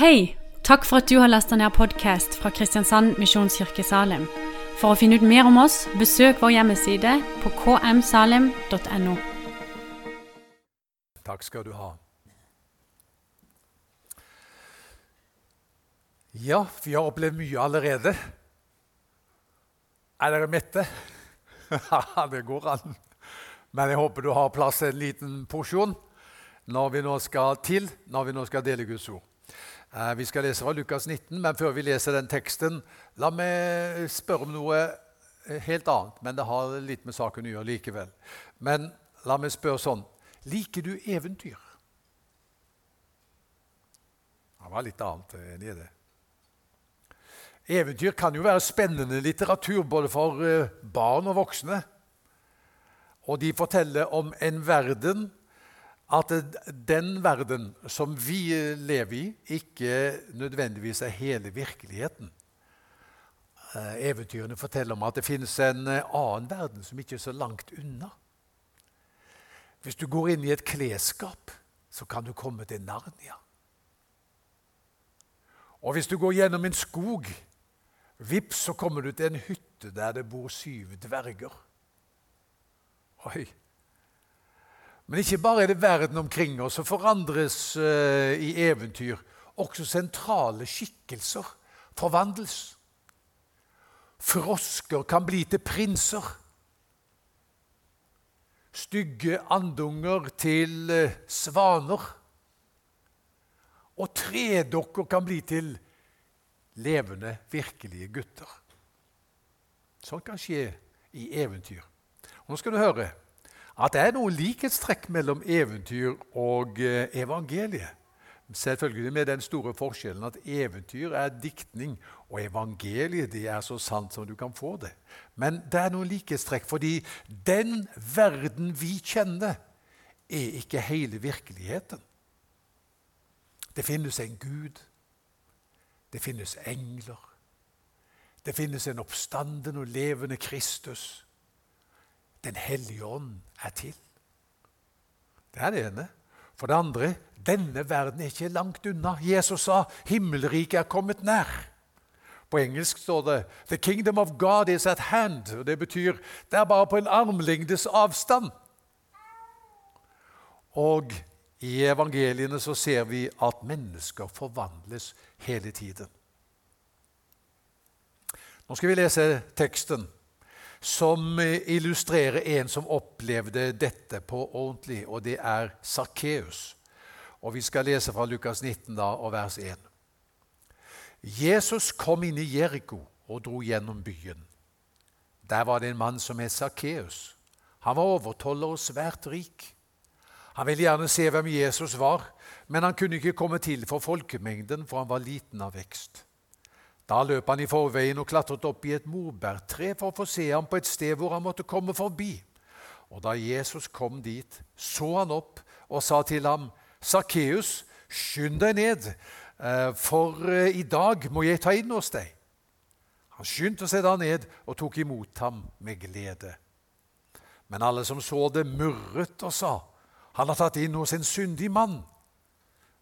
Hei! Takk for at du har lasta ned podkast fra Kristiansand Misjonskirke Salim. For å finne ut mer om oss, besøk vår hjemmeside på kmsalim.no. Takk skal du ha. Ja, vi har opplevd mye allerede. Er dere mette? Det går an. Men jeg håper du har plass til en liten porsjon når vi nå skal til, når vi nå skal dele Guds ord. Eh, vi skal lese fra Lukas 19, men før vi leser den teksten, la meg spørre om noe eh, helt annet. Men det har litt med saken å gjøre likevel. Men la meg spørre sånn Liker du eventyr? Det var litt annet enn i det. Eventyr kan jo være spennende litteratur både for eh, barn og voksne. Og de forteller om en verden at den verden som vi lever i, ikke nødvendigvis er hele virkeligheten. Eh, eventyrene forteller om at det finnes en eh, annen verden som ikke er så langt unna. Hvis du går inn i et klesskap, så kan du komme til Narnia. Og hvis du går gjennom en skog, vips, så kommer du til en hytte der det bor syv dverger. Oi! Men ikke bare er det verden omkring oss som forandres uh, i eventyr. Også sentrale skikkelser forvandles. Frosker kan bli til prinser. Stygge andunger til uh, svaner. Og tredokker kan bli til levende, virkelige gutter. Sånt kan skje i eventyr. Og nå skal du høre at det er noen likhetstrekk mellom eventyr og eh, evangeliet. Selvfølgelig med den store forskjellen at eventyr er diktning, og evangeliet det er så sant som du kan få det. Men det er noen likhetstrekk, fordi den verden vi kjenner, er ikke hele virkeligheten. Det finnes en Gud. Det finnes engler. Det finnes en oppstanden og levende Kristus. Den hellige ånd er til. Det er det ene. For det andre denne verden er ikke langt unna. Jesus sa 'himmelriket er kommet nær'. På engelsk står det 'The kingdom of God is at hand'. og Det betyr det er bare på en armlengdes avstand. Og i evangeliene så ser vi at mennesker forvandles hele tiden. Nå skal vi lese teksten som illustrerer en som opplevde dette på ordentlig, og det er Sakkeus. Og Vi skal lese fra Lukas 19 da, og vers 1. Jesus kom inn i Jeriko og dro gjennom byen. Der var det en mann som het Sakkeus. Han var overtoller og svært rik. Han ville gjerne se hvem Jesus var, men han kunne ikke komme til for folkemengden, for han var liten av vekst. Da løp han i forveien og klatret opp i et morbærtre for å få se ham på et sted hvor han måtte komme forbi. Og da Jesus kom dit, så han opp og sa til ham, 'Sakkeus, skynd deg ned, eh, for eh, i dag må jeg ta inn hos deg.' Han skyndte seg da ned og tok imot ham med glede. Men alle som så det, murret og sa, 'Han har tatt inn hos en syndig mann.'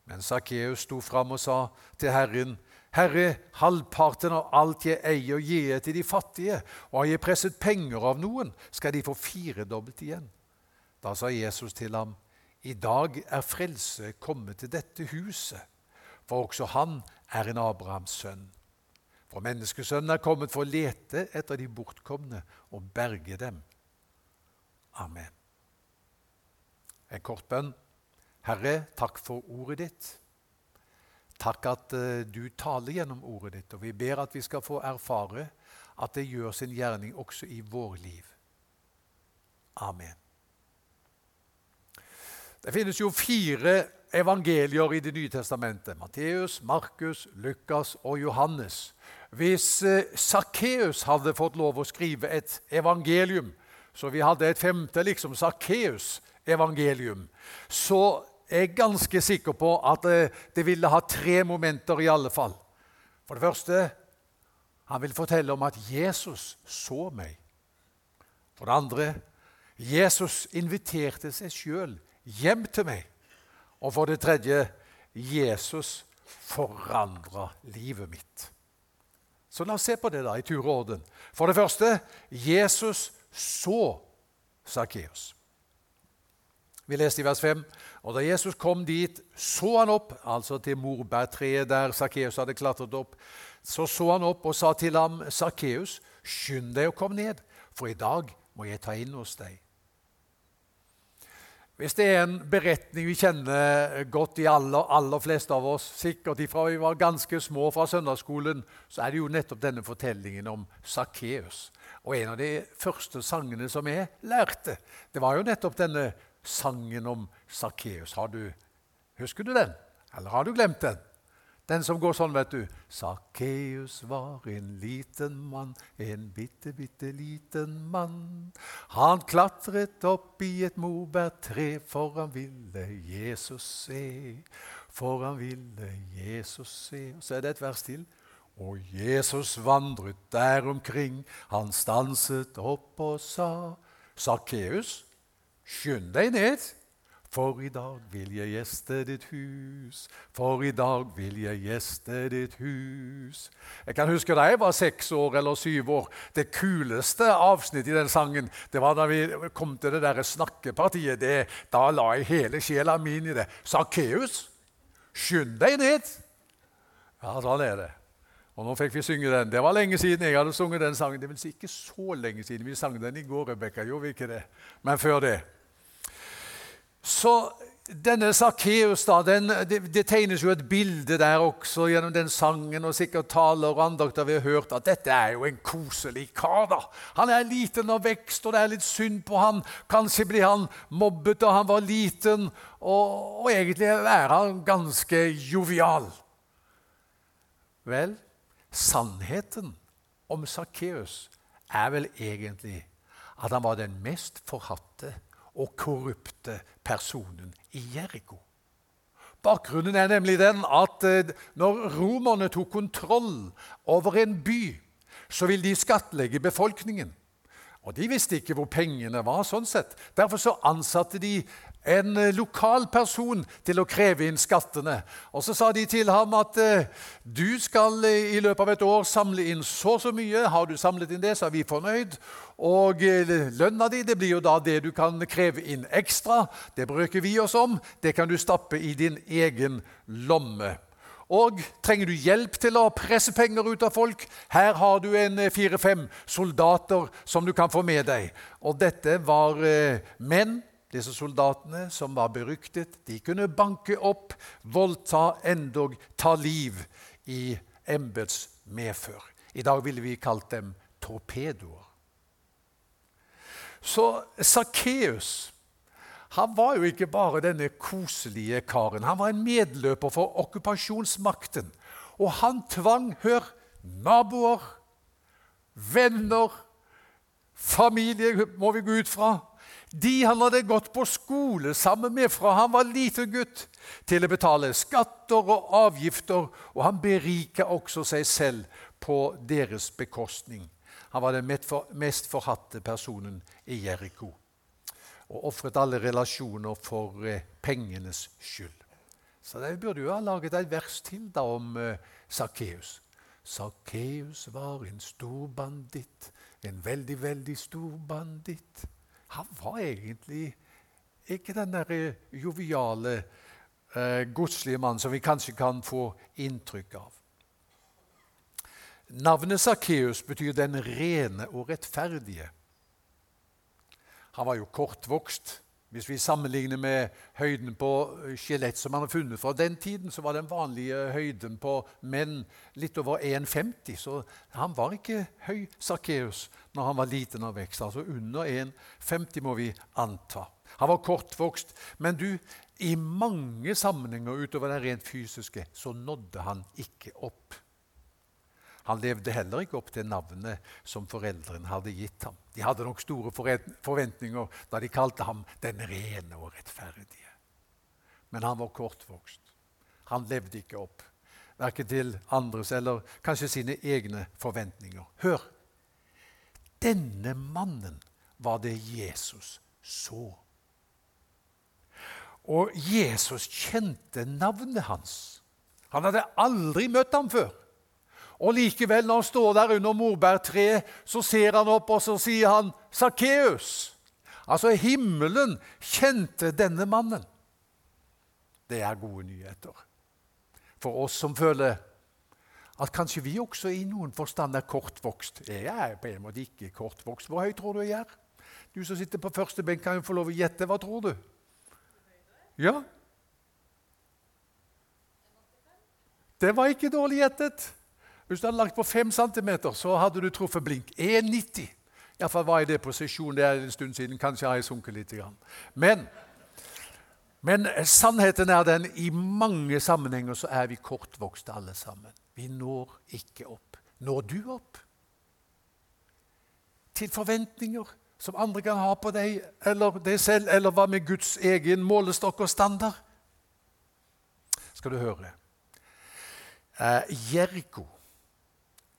Men Sakkeus sto fram og sa til Herren, Herre, halvparten av alt jeg eier, gir jeg til de fattige, og har jeg presset penger av noen, skal de få firedobbelt igjen. Da sa Jesus til ham, I dag er frelse kommet til dette huset, for også han er en Abrahams sønn. For menneskesønnen er kommet for å lete etter de bortkomne og berge dem. Amen. En kort bønn. Herre, takk for ordet ditt. Takk at uh, du taler gjennom ordet ditt, og vi ber at vi skal få erfare at det gjør sin gjerning også i vår liv. Amen. Det finnes jo fire evangelier i Det nye testamentet. Matteus, Markus, Lukas og Johannes. Hvis Sakkeus hadde fått lov å skrive et evangelium, så vi hadde et femte, liksom Sakkeus evangelium, så jeg er ganske sikker på at eh, det ville ha tre momenter i alle fall. For det første han vil fortelle om at Jesus så meg. For det andre Jesus inviterte seg sjøl hjem til meg. Og for det tredje Jesus forandra livet mitt. Så la oss se på det da i tur og orden. For det første Jesus så Sakkeus. Vi leste i vers 5. Og da Jesus kom dit, så han opp, altså til morbærtreet der Sakkeus hadde klatret opp. Så så han opp og sa til ham, Sakkeus, skynd deg å komme ned, for i dag må jeg ta inn hos deg. Hvis det er en beretning vi kjenner godt, de aller, aller fleste av oss, sikkert fra vi var ganske små fra søndagsskolen, så er det jo nettopp denne fortellingen om Sakkeus. Og en av de første sangene som jeg lærte, det var jo nettopp denne sangen om Sakkeus. Husker du den, eller har du glemt den? Den som går sånn, vet du. Sakkeus var en liten mann, en bitte, bitte liten mann. Han klatret opp i et morbærtre, for han ville Jesus se. For han ville Jesus se. Og så er det et vers til. Og Jesus vandret der omkring, han stanset opp og sa, Sakkeus, skynd deg ned. For i dag vil jeg gjeste ditt hus, for i dag vil jeg gjeste ditt hus. Jeg kan huske da jeg var seks år eller syv år. Det kuleste avsnittet i den sangen det var da vi kom til det der snakkepartiet. Det, da la jeg hele sjela mi i det. Sakkeus, skynd deg ned! Ja, sånn er det. Og nå fikk vi synge den. Det var lenge siden jeg hadde sunget den sangen. Det vil si ikke så lenge siden. Vi sang den i går, Rebekka. Gjorde vi ikke det? Men før det. Så denne Sakkeus det, det, tegnes jo et bilde der også gjennom den sangen og sikkert taler og andakter vi har hørt, at dette er jo en koselig kar. da. Han er liten og vekst, og det er litt synd på han. Kanskje blir han mobbet da han var liten, og, og egentlig er han ganske jovial. Vel, sannheten om Sakkeus er vel egentlig at han var den mest forhatte og korrupte personen i Jeriko. Bakgrunnen er nemlig den at eh, når romerne tok kontroll over en by, så ville de skattlegge befolkningen. Og De visste ikke hvor pengene var. sånn sett. Derfor så ansatte de en eh, lokal person til å kreve inn skattene. Og Så sa de til ham at eh, du skal eh, i løpet av et år samle inn så og så mye. Har du samlet inn det, så er vi fornøyd. Og lønna di det blir jo da det du kan kreve inn ekstra. Det bruker vi oss om. Det kan du stappe i din egen lomme. Og trenger du hjelp til å presse penger ut av folk? Her har du en fire-fem soldater som du kan få med deg. Og dette var menn disse soldatene som var beryktet, de kunne banke opp, voldta, endog ta liv i embets medfør. I dag ville vi kalt dem torpedoer. Så Sakkeus han var jo ikke bare denne koselige karen. Han var en medløper for okkupasjonsmakten. Og han tvang, hør, naboer, venner, familie, må vi gå ut fra, de han hadde gått på skole sammen med fra han var liten gutt, til å betale skatter og avgifter, og han berika også seg selv på deres bekostning. Han var den mest forhatte personen i Jeriko og ofret alle relasjoner for eh, pengenes skyld. Så det burde jo ha laget et vers til da om eh, Sakkeus. Sakkeus var en stor banditt, en veldig, veldig stor banditt. Han var egentlig ikke den der eh, joviale, eh, godslige mannen som vi kanskje kan få inntrykk av. Navnet Sakkeus betyr 'den rene og rettferdige'. Han var jo kortvokst. Hvis vi sammenligner med høyden på eh, skjelett som man har funnet fra den tiden, så var den vanlige høyden på menn litt over 1,50. Så han var ikke høy, Sakkeus, når han var liten av vekst. Altså under 1,50 må vi anta. Han var kortvokst. Men du, i mange sammenhenger utover det rent fysiske så nådde han ikke opp. Han levde heller ikke opp til navnet som foreldrene hadde gitt ham. De hadde nok store forventninger da de kalte ham 'den rene og rettferdige'. Men han var kortvokst. Han levde ikke opp, verken til andres eller kanskje sine egne forventninger. Hør! Denne mannen var det Jesus så. Og Jesus kjente navnet hans. Han hadde aldri møtt ham før. Og likevel, når han står der under morbærtreet, så ser han opp og så sier han, 'Sakkeus'. Altså, himmelen kjente denne mannen. Det er gode nyheter for oss som føler at kanskje vi også i noen forstand er kortvokst. Jeg er på en måte ikke kortvokst. Hvor høy tror du jeg er? Du som sitter på første benk, kan jo få lov å gjette. Hva tror du? Ja? Det var ikke dårlig gjettet. Hvis du hadde lagt på 5 cm, så hadde du truffet blink. 1,90. Iallfall var jeg i det posisjonen. Det er en stund siden. Kanskje har jeg sunket litt. Men, men sannheten er den i mange sammenhenger så er vi kortvokste alle sammen. Vi når ikke opp. Når du opp? Til forventninger som andre kan ha på deg eller deg selv, eller hva med Guds egen målestokk og standard? Skal du høre. Eh, Jeriko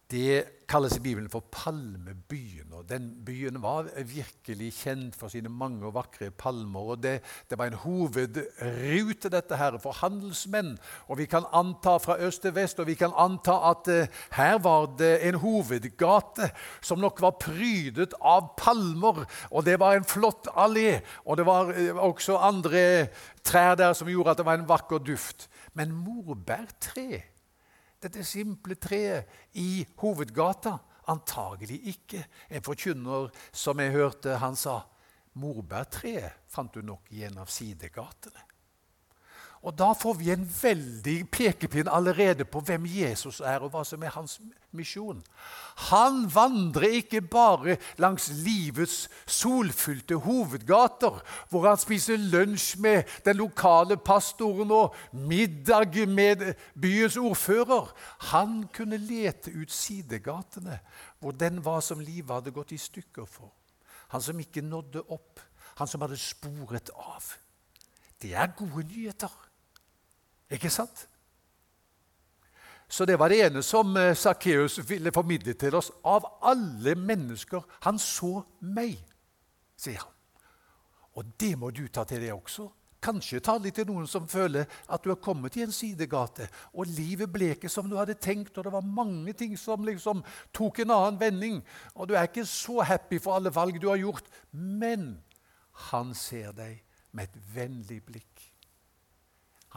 det kalles i Bibelen for Palmebyen. og Den byen var virkelig kjent for sine mange og vakre palmer. og Det, det var en hovedrute dette her for handelsmenn. og Vi kan anta fra øst til vest og vi kan anta at uh, her var det en hovedgate som nok var prydet av palmer. og Det var en flott allé. og Det var uh, også andre trær der som gjorde at det var en vakker duft. Men morbærtre dette simple treet i hovedgata? Antagelig ikke. En forkynner som jeg hørte, han sa morbærtreet fant du nok i en av sidegatene. Og Da får vi en veldig pekepinn allerede på hvem Jesus er, og hva som er hans misjon. Han vandrer ikke bare langs livets solfylte hovedgater, hvor han spiser lunsj med den lokale pastoren og middag med byens ordfører. Han kunne lete ut sidegatene, hvor den var som livet hadde gått i stykker for. Han som ikke nådde opp, han som hadde sporet av. Det er gode nyheter. Ikke sant? Så det var det ene som Sakkeus eh, ville formidle til oss. Av alle mennesker Han så meg, sier han. Og det må du ta til deg også. Kanskje ta litt til noen som føler at du har kommet i en sidegate, og livet ble ikke som du hadde tenkt, og det var mange ting som liksom tok en annen vending, og du er ikke så happy for alle valg du har gjort. Men han ser deg med et vennlig blikk.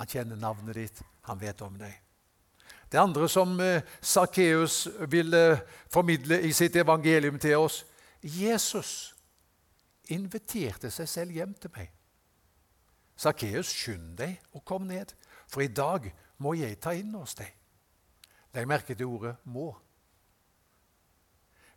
Han kjenner navnet ditt, han vet om deg. Det andre som eh, Sakkeus ville formidle i sitt evangelium til oss Jesus inviterte seg selv hjem til meg. Sakkeus, skynd deg og kom ned, for i dag må jeg ta inn hos deg. Legg merke til ordet 'må'.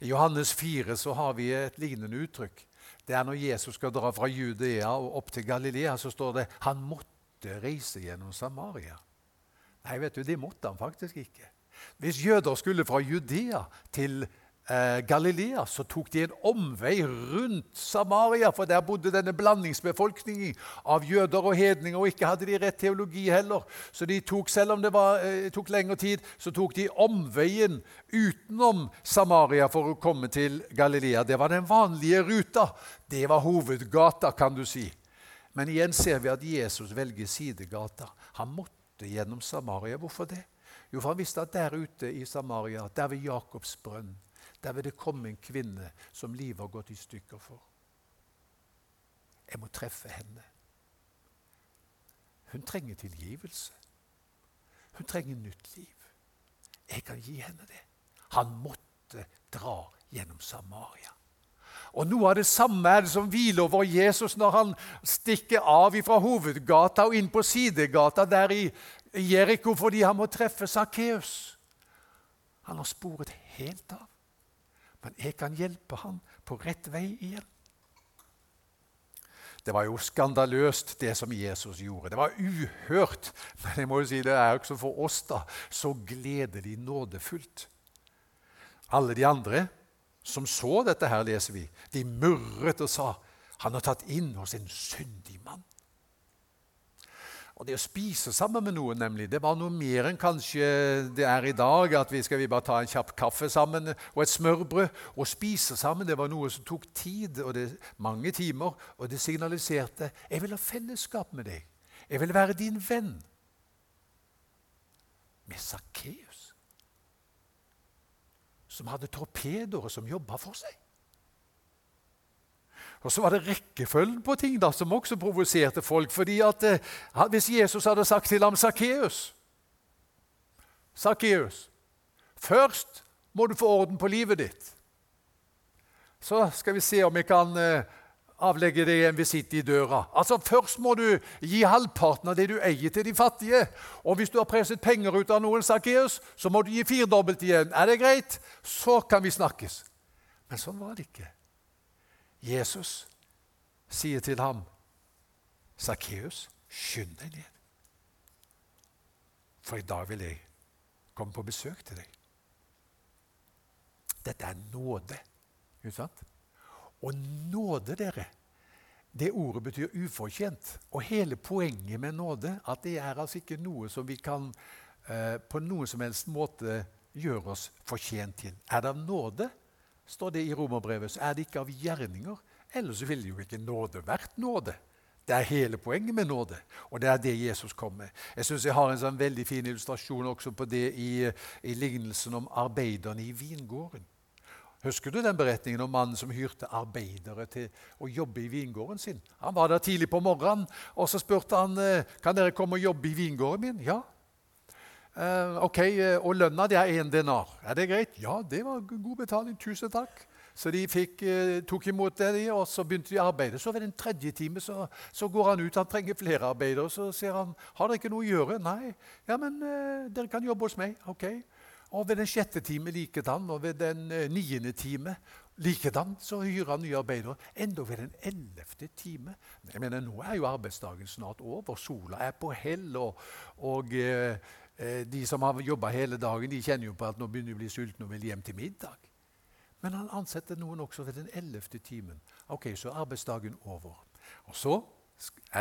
I Johannes 4 så har vi et lignende uttrykk. Det er når Jesus skal dra fra Judea og opp til Galilea, så står det 'han måtte' måtte reise gjennom Samaria. Nei, vet du, det måtte han faktisk ikke. Hvis jøder skulle fra Judea til eh, Galilea, så tok de en omvei rundt Samaria, for der bodde denne blandingsbefolkningen av jøder og hedninger, og ikke hadde de rett teologi heller. Så de tok, selv om det var, eh, tok lengre tid, så tok de omveien utenom Samaria for å komme til Galilea. Det var den vanlige ruta. Det var hovedgata, kan du si. Men igjen ser vi at Jesus velger sidegata. Han måtte gjennom Samaria. Hvorfor det? Jo, for han visste at der ute i Samaria, der ved Jakobs brønn, der vil det komme en kvinne som livet har gått i stykker for. Jeg må treffe henne. Hun trenger tilgivelse. Hun trenger nytt liv. Jeg kan gi henne det. Han måtte dra gjennom Samaria. Og Noe av det samme er det som hviler over Jesus når han stikker av fra hovedgata og inn på sidegata der i Jeriko fordi han må treffe Sakkeus. Han har sporet helt av. Men jeg kan hjelpe ham på rett vei igjen. Det var jo skandaløst, det som Jesus gjorde. Det var uhørt. Men jeg må jo si det er også for oss da, så gledelig nådefullt. Alle de andre som så dette her, leser vi. De murret og sa han har tatt inn hos en syndig mann. Og Det å spise sammen med noen nemlig, det var noe mer enn kanskje det er i dag. At vi skal vi bare ta en kjapp kaffe sammen og et smørbrød. Å spise sammen det var noe som tok tid, og det, mange timer. Og det signaliserte jeg vil ha fellesskap med deg. Jeg vil være din venn. med Sakkeus, som hadde torpedoer som jobba for seg. Og Så var det rekkefølgen på ting da, som også provoserte folk. fordi at eh, Hvis Jesus hadde sagt til ham Sakkeus Sakkeus, først må du få orden på livet ditt. Så skal vi se om vi kan eh, avlegge deg en visitt i døra. Altså Først må du gi halvparten av det du eier, til de fattige. Og hvis du har presset penger ut av noen, Sakkeus, så må du gi firedobbelt igjen. Er det greit? Så kan vi snakkes. Men sånn var det ikke. Jesus sier til ham, 'Sakkeus, skynd deg ned, for i dag vil jeg komme på besøk til deg.' Dette er nåde. Ikke sant? Og nåde, dere, det ordet betyr ufortjent. Og hele poenget med nåde at det er altså ikke noe som vi kan eh, på noen som helst måte gjøre oss fortjent til. Er det av nåde, står det i romerbrevet, så er det ikke av gjerninger. Ellers ville jo ikke nåde vært nåde. Det er hele poenget med nåde, og det er det Jesus kom med. Jeg synes jeg har en sånn veldig fin illustrasjon også på det i, i lignelsen om arbeiderne i vingården. Husker du den beretningen om mannen som hyrte arbeidere til å jobbe i vingården sin? Han var der tidlig på morgenen, og så spurte han eh, kan dere komme og jobbe i vingården min. Ja. Eh, ok, eh, Og lønna det er én denar. Er det greit? Ja, det var god betaling. Tusen takk. Så de fikk, tok imot det, og så begynte de å arbeide. Så ved den tredje time så, så, går han ut. Han trenger flere arbeidere. Så sier han har dere ikke noe å gjøre. Nei. Ja, men eh, dere kan jobbe hos meg. Ok. Og ved den sjette time likedan, og ved den eh, niende time likedan så hyrer han nye arbeidere. Enda ved den ellevte time. Jeg mener, Nå er jo arbeidsdagen snart over. Sola er på hell. Og, og eh, eh de som har jobba hele dagen, de kjenner jo på at nå begynner de å bli sultne og vil hjem til middag. Men han ansetter noen også ved den ellevte timen. Ok, Så er arbeidsdagen over. Og så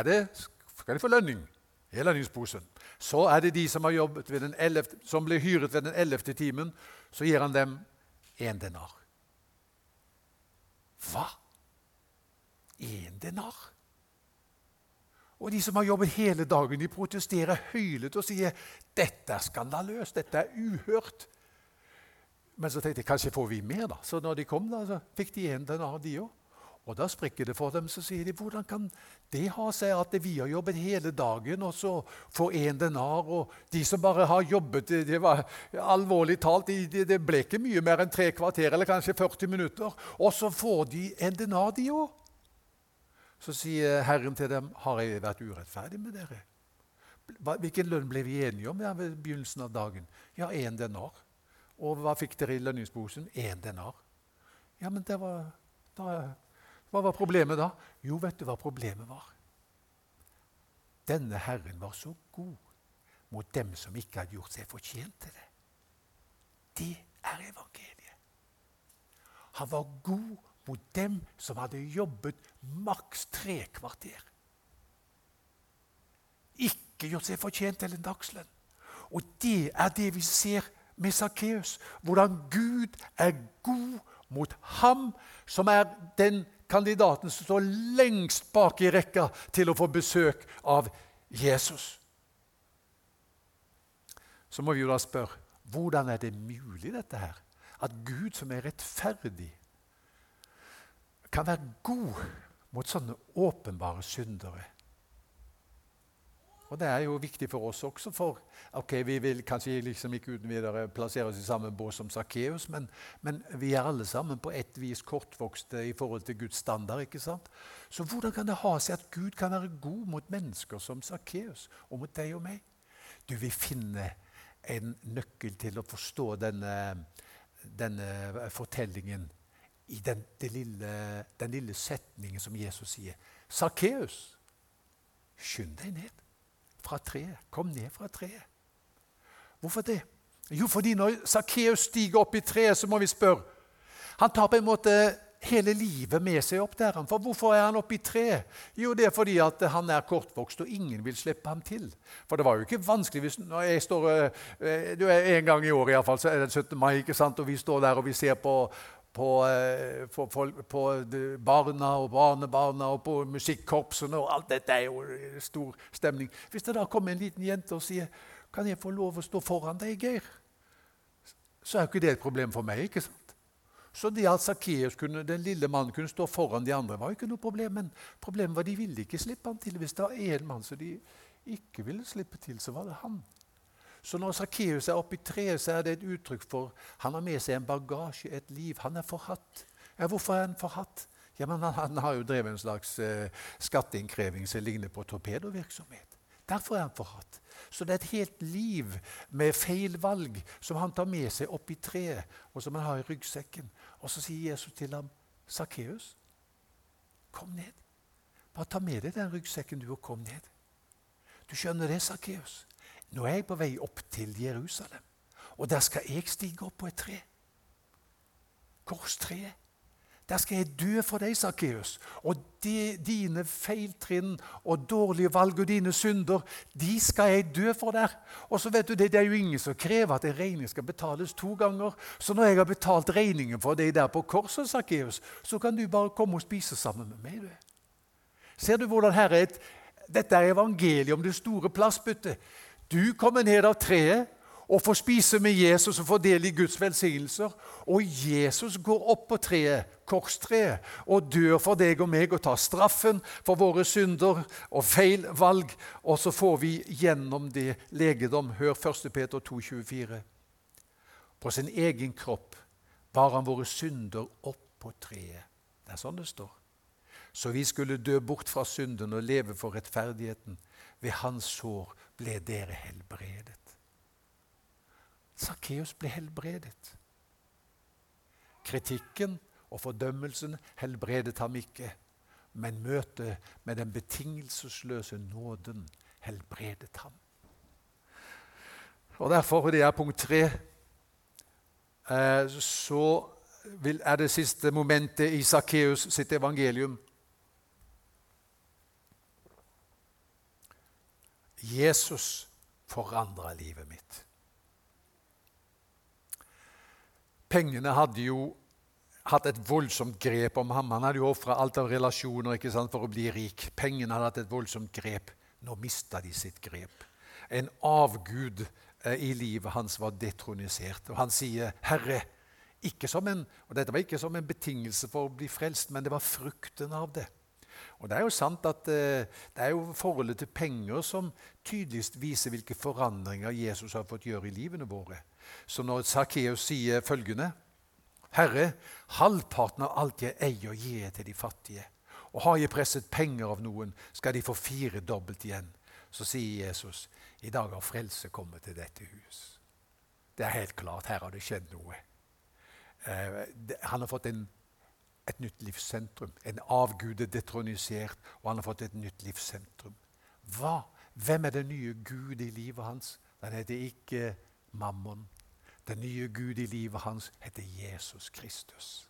det, skal de få lønning lønningsposen. Så er det de som, har jobbet ved den 11, som ble hyret ved den ellevte timen. Så gir han dem én denar. Hva? Én denar? Og de som har jobbet hele dagen, de protesterer høylytt og sier dette er skandaløst, dette er uhørt. Men så tenkte jeg kanskje får vi mer, da. Så når de kom, da, så fikk de en denar, de òg. Og Da sprekker det for dem. Så sier de hvordan kan det ha seg at vi har jobbet hele dagen, og så får én denar, og de som bare har jobbet det var Alvorlig talt, det ble ikke mye mer enn tre kvarter eller kanskje 40 minutter, og så får de en denar, de òg. Så sier Herren til dem, 'Har jeg vært urettferdig med dere?' Hvilken lønn ble vi enige om ved begynnelsen av dagen? Ja, én denar. Og hva fikk dere i lønningsposen? Én denar. Ja, men det var, da hva var problemet da? Jo, vet du hva problemet var? Denne Herren var så god mot dem som ikke hadde gjort seg fortjent til det. Det er evangeliet. Han var god mot dem som hadde jobbet maks tre kvarter. Ikke gjort seg fortjent til en dagslønn. Og det er det vi ser med Sakkeus. Hvordan Gud er god mot ham som er den kandidaten som står lengst bak i rekka til å få besøk av Jesus. Så må vi jo da spørre hvordan er det mulig, dette her? At Gud, som er rettferdig, kan være god mot sånne åpenbare syndere og Det er jo viktig for oss også, for ok, vi vil kanskje liksom ikke uten videre plassere oss i samme bås som Sakkeus, men, men, vi er alle sammen på et vis kortvokste i forhold til Guds standard. ikke sant? Så hvordan kan det ha seg at Gud kan være god mot mennesker som Sakkeus, og mot deg og meg? Du vil finne en nøkkel til å forstå denne, denne fortellingen i den, lille, den lille setningen som Jesus sier. Sakkeus, skynd deg ned fra treet. Kom ned fra treet. Hvorfor det? Jo, fordi når Sakkeus stiger opp i treet, så må vi spørre Han tar på en måte hele livet med seg opp der. For hvorfor er han oppe i treet? Jo, det er fordi at han er kortvokst, og ingen vil slippe ham til. For det var jo ikke vanskelig hvis når jeg står, eh, er En gang i året iallfall, så er det 17. mai, ikke sant? og vi står der og vi ser på på, på, folk, på, barna og barnebarna og på musikkorpsene. og Alt dette er jo stor stemning. Hvis det da kommer en liten jente og sier Kan jeg få lov å stå foran deg, Geir? Så er jo ikke det et problem for meg. ikke sant? Så det at Sakkeus, den lille mannen, kunne stå foran de andre, var jo ikke noe problem. Men problemet var at de ville ikke slippe han til. Hvis det var én mann som de ikke ville slippe til, så var det han. Så når Sakkeus er oppe i treet, så er det et uttrykk for han har med seg en bagasje, et liv. Han er forhatt. Ja, hvorfor er han forhatt? Ja, men han, han har jo drevet en slags eh, skatteinnkreving som ligner på torpedovirksomhet. Derfor er han forhatt. Så det er et helt liv med feil valg som han tar med seg opp i treet, og som han har i ryggsekken. Og så sier Jesus til ham, 'Sakkeus, kom ned. Bare ta med deg den ryggsekken du, og kom ned.' Du skjønner det, Sakkeus? Nå er jeg på vei opp til Jerusalem, og der skal jeg stige opp på et tre. Korstreet. Der skal jeg dø for deg, Sakkeus. Og de, dine feiltrinn og dårlige valg og dine synder, de skal jeg dø for der. Og så vet du, Det, det er jo ingen som krever at en regning skal betales to ganger. Så når jeg har betalt regningen for deg der på korset, Sakkeus, så kan du bare komme og spise sammen med meg. du. Ser du hvordan her er et, dette er evangeliet om det store plastbyttet? Du kommer ned av treet og får spise med Jesus og får del i Guds velsignelser. Og Jesus går opp på treet, korstreet, og dør for deg og meg og tar straffen for våre synder og feil valg. Og så får vi gjennom det legedom. Hør 1. Peter 2,24. På sin egen kropp bar han våre synder opp på treet. Det er sånn det står. Så vi skulle dø bort fra synden og leve for rettferdigheten. Ved hans sår ble dere helbredet. Sakkeus ble helbredet. Kritikken og fordømmelsen helbredet ham ikke, men møtet med den betingelsesløse nåden helbredet ham. Og Derfor, og det er punkt tre, eh, så er det siste momentet i Sakkeus sitt evangelium. Jesus forandra livet mitt. Pengene hadde jo hatt et voldsomt grep om ham. Han hadde jo ofra alt av relasjoner ikke sant, for å bli rik. Pengene hadde hatt et voldsomt grep. Nå mista de sitt grep. En avgud eh, i livet hans var detronisert. Og han sier, 'Herre' ikke som en, og Dette var ikke som en betingelse for å bli frelst, men det var frukten av det. Og Det er jo sant at eh, det er jo forholdet til penger som tydeligst viser hvilke forandringer Jesus har fått gjøre i livene våre. Så når Sakkeus sier følgende Herre, halvparten av alt jeg eier, gir jeg til de fattige. Og har jeg presset penger av noen, skal de få fire dobbelt igjen. Så sier Jesus, i dag har frelse kommet til dette hus. Det er helt klart, her har det skjedd noe. Eh, han har fått en, et nytt livssentrum. En avgud er detronisert, og han har fått et nytt livssentrum. Hva? Hvem er den nye Gud i livet hans? Den heter ikke Mammon. Den nye Gud i livet hans heter Jesus Kristus.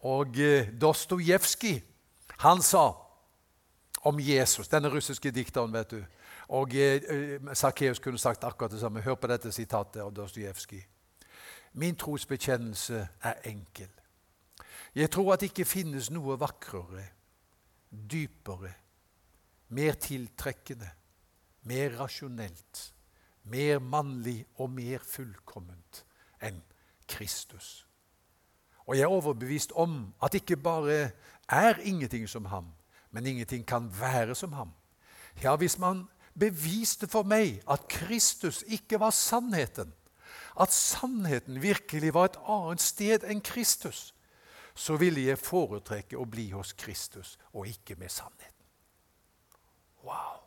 Og eh, Dostojevskij, han sa om Jesus, denne russiske dikteren, vet du Og eh, Sakkeus kunne sagt akkurat det samme. Hør på dette sitatet av Dostojevskij. Min trosbekjennelse er enkel. Jeg tror at det ikke finnes noe vakrere, dypere, mer tiltrekkende, mer rasjonelt mer mannlig og mer fullkomment enn Kristus. Og jeg er overbevist om at ikke bare er ingenting som ham, men ingenting kan være som ham. Ja, hvis man beviste for meg at Kristus ikke var sannheten, at sannheten virkelig var et annet sted enn Kristus, så ville jeg foretrekke å bli hos Kristus og ikke med sannheten. Wow!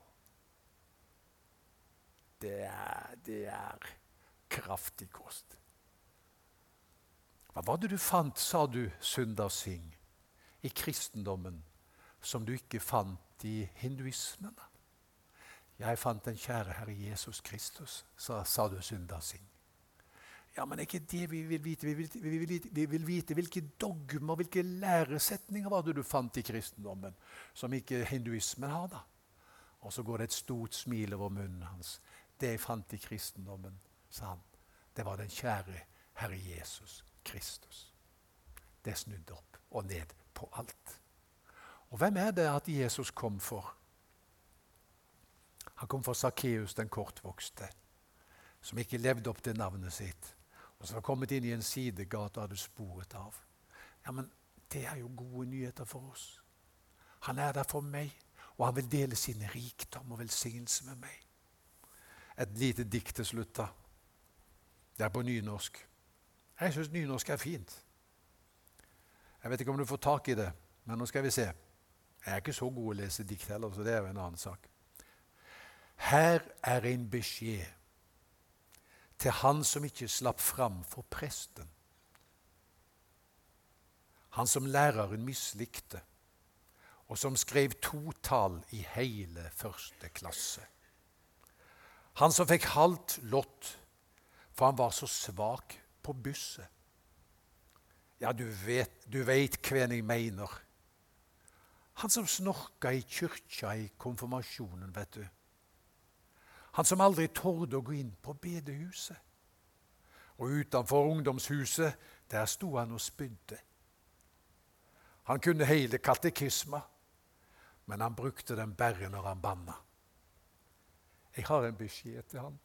det er, det er kraftig kost. Hva var det du fant, sa du, Sundar Singh, i kristendommen som du ikke fant i hinduismen? Jeg fant den kjære Herre Jesus Kristus, sa, sa du, Sundar Singh. Ja, men det er ikke det vi vil vite. Vi vil, vi vil, vi vil vite hvilke dogmer, hvilke læresetninger var det du fant i kristendommen, som ikke hinduismen har. da. Og så går det et stort smil over munnen hans. Det jeg fant i kristendommen, sa han, det var den kjære Herre Jesus Kristus. Det snudde opp og ned på alt. Og hvem er det at Jesus kom for? Han kom for Sakkeus den kortvokste. som ikke levde opp til navnet sitt, og som var kommet inn i en sidegate og hadde sporet av. Ja, men det er jo gode nyheter for oss. Han er der for meg, og han vil dele sin rikdom og velsignelse med meg. Et lite dikt til slutt, da. Det er på nynorsk. Jeg syns nynorsk er fint. Jeg vet ikke om du får tak i det, men nå skal vi se. Jeg er ikke så god å lese dikt heller, så det er jo en annen sak. Her er en beskjed til han som ikke slapp fram for presten. Han som læreren mislikte, og som skrev totall i hele første klasse. Han som fikk halvt lott, for han var så svak på busset. Ja, du vet, du vet hvem jeg mener. Han som snorka i kyrkja i konfirmasjonen, vet du. Han som aldri torde å gå inn på bedehuset. Og utenfor ungdomshuset, der sto han og spydde. Han kunne hele katekisma, men han brukte den bare når han banna. Jeg har en beskjed til han.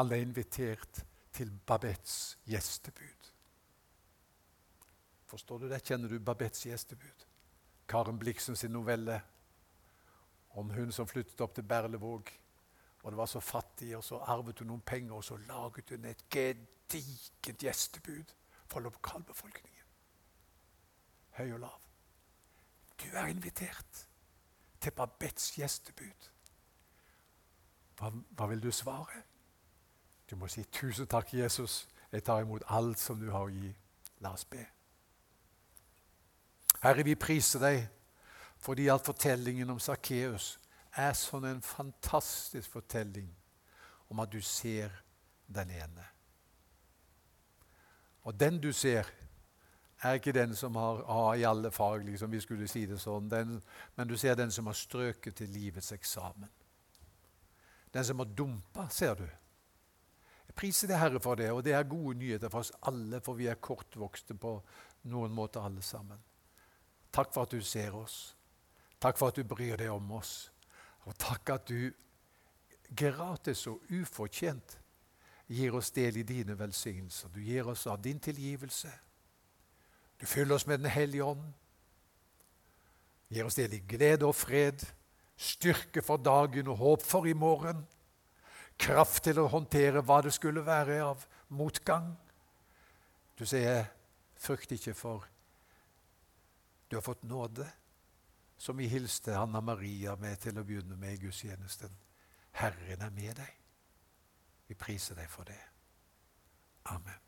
Han ble invitert til Babettes gjestebud. Forstår du det? Kjenner du Babettes gjestebud? Karen Bliksen sin novelle om hun som flyttet opp til Berlevåg. Og det var så fattig, og så arvet hun noen penger, og så laget hun et gedigent gjestebud for lokalbefolkningen. Høy og lav. Du er invitert til Babettes gjestebud. Hva, hva vil du svare? Du må si 'Tusen takk, Jesus. Jeg tar imot alt som du har å gi'. La oss be. Herre, vi priser deg fordi at fortellingen om Sakkeus er sånn en fantastisk fortelling om at du ser den ene. Og den du ser, er ikke den som har A i alle fag, liksom vi skulle si det sånn, den, men du ser den som har strøket til livets eksamen. Den som har dumpa, ser du. Jeg priser deg, Herre, for det, og det er gode nyheter for oss alle, for vi er kortvokste på noen måter alle sammen. Takk for at du ser oss. Takk for at du bryr deg om oss. Og takk at du gratis og ufortjent gir oss del i dine velsignelser. Du gir oss av din tilgivelse. Du fyller oss med Den hellige ånd. Gir oss del i glede og fred, styrke for dagen og håp for i morgen. Kraft til å håndtere hva det skulle være av motgang. Du sier, 'Frykt ikke, for du har fått nåde' som vi hilste Anna Maria med til å begynne med i gudstjenesten. Herren er med deg. Vi priser deg for det. Amen.